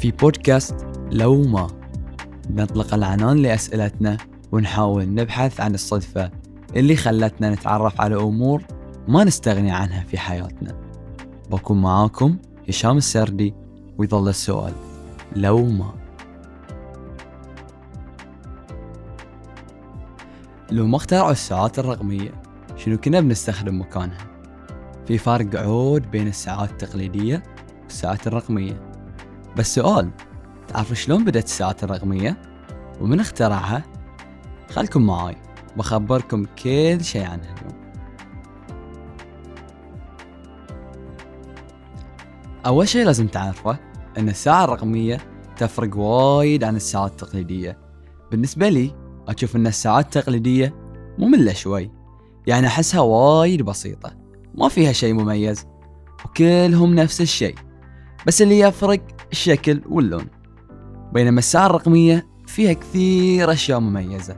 في بودكاست لو ما نطلق العنان لأسئلتنا ونحاول نبحث عن الصدفة اللي خلتنا نتعرف على أمور ما نستغني عنها في حياتنا. بكون معاكم هشام السردي ويظل السؤال. لو ما لو ما اخترعوا الساعات الرقمية شنو كنا بنستخدم مكانها؟ في فرق عود بين الساعات التقليدية والساعات الرقمية. بس سؤال تعرفوا شلون بدأت الساعات الرقمية؟ ومن اخترعها؟ خلكم معاي بخبركم كل شيء عنها اليوم أول شيء لازم تعرفه أن الساعة الرقمية تفرق وايد عن الساعات التقليدية. بالنسبة لي أشوف أن الساعات التقليدية مملة شوي يعني أحسها وايد بسيطة ما فيها شيء مميز وكلهم نفس الشيء بس اللي يفرق الشكل واللون. بينما الساعة الرقمية فيها كثير أشياء مميزة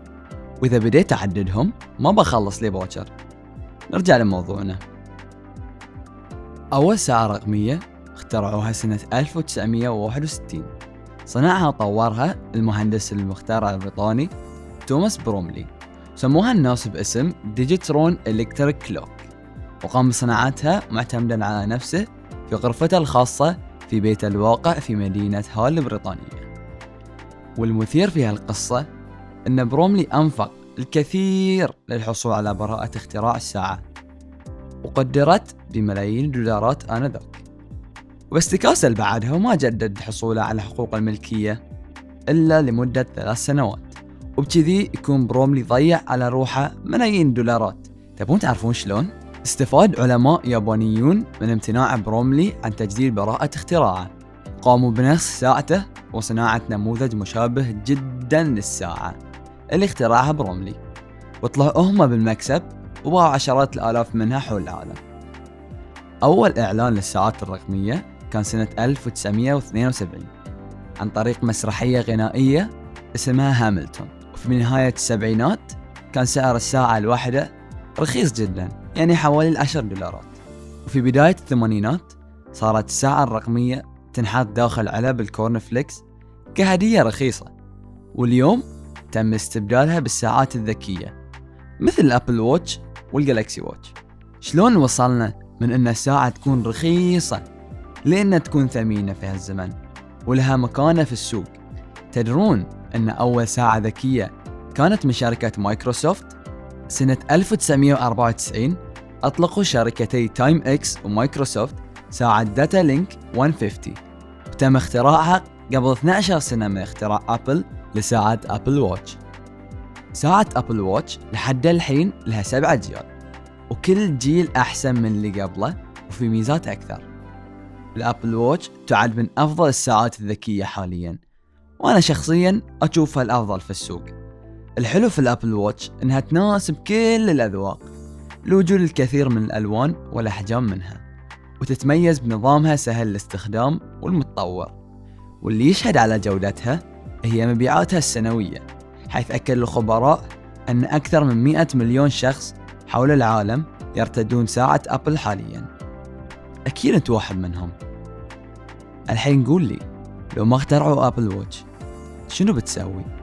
وإذا بديت أعددهم ما بخلص لي بوشر نرجع لموضوعنا. أول ساعة رقمية اخترعوها سنة 1961 صنعها وطورها المهندس المخترع البريطاني توماس بروملي. سموها الناس باسم Digitron electric clock وقام بصناعتها معتمدا على نفسه في غرفته الخاصة في بيت الواقع في مدينة هال البريطانية. والمثير في هالقصة أن بروملي أنفق الكثير للحصول على براءة اختراع الساعة وقدرت بملايين الدولارات آنذاك. وتكاسل اللي بعدها وما جدد حصوله على حقوق الملكية إلا لمدة ثلاث سنوات. وبكذي يكون بروملي ضيع على روحه ملايين الدولارات. تبون تعرفون شلون؟ استفاد علماء يابانيون من امتناع بروملي عن تجديد براءة اختراعه. قاموا بنفس ساعته وصناعة نموذج مشابه جدا للساعة. اللي اخترعها بروملي. وطلعوا هم بالمكسب وباعوا عشرات الآلاف منها حول العالم. أول إعلان للساعات الرقمية كان سنة 1972 عن طريق مسرحية غنائية اسمها هاملتون. وفي نهاية السبعينات كان سعر الساعة الواحدة رخيص جدا يعني حوالي العشر دولارات. وفي بداية الثمانينات صارت الساعة الرقمية تنحط داخل علب ال corn flakes كهدية رخيصة واليوم تم استبدالها بالساعات الذكية مثل ال Apple Watch وال Galaxy Watch. شلون وصلنا من أن الساعة تكون رخيصة لأنها تكون ثمينة في هالزمن؟ ولها مكانة في السوق. تدرون أن أول ساعة ذكية كانت من شركة مايكروسوفت سنة 1994 أطلقوا شركتي Timex ومايكروسوفت ساعة Datalink 150 وتم اختراعها قبل 12 سنة من اختراع Apple لساعة Apple Watch ساعة Apple Watch لحد الحين لها سبعة أجيال وكل جيل أحسن من اللي قبله وفي ميزات أكثر. ال Apple Watch تعد من أفضل الساعات الذكية حاليا وأنا شخصيا أشوفها الأفضل في السوق. الحلو في ال Apple Watch إنها تناسب كل الأذواق لوجود الكثير من الألوان والأحجام منها وتتميز بنظامها سهل الاستخدام والمتطور واللي يشهد على جودتها هي مبيعاتها السنوية حيث أكد الخبراء أن أكثر من 100 مليون شخص حول العالم يرتدون ساعة أبل حاليا أكيد أنت واحد منهم الحين قول لي لو ما اخترعوا أبل واتش شنو بتسوي؟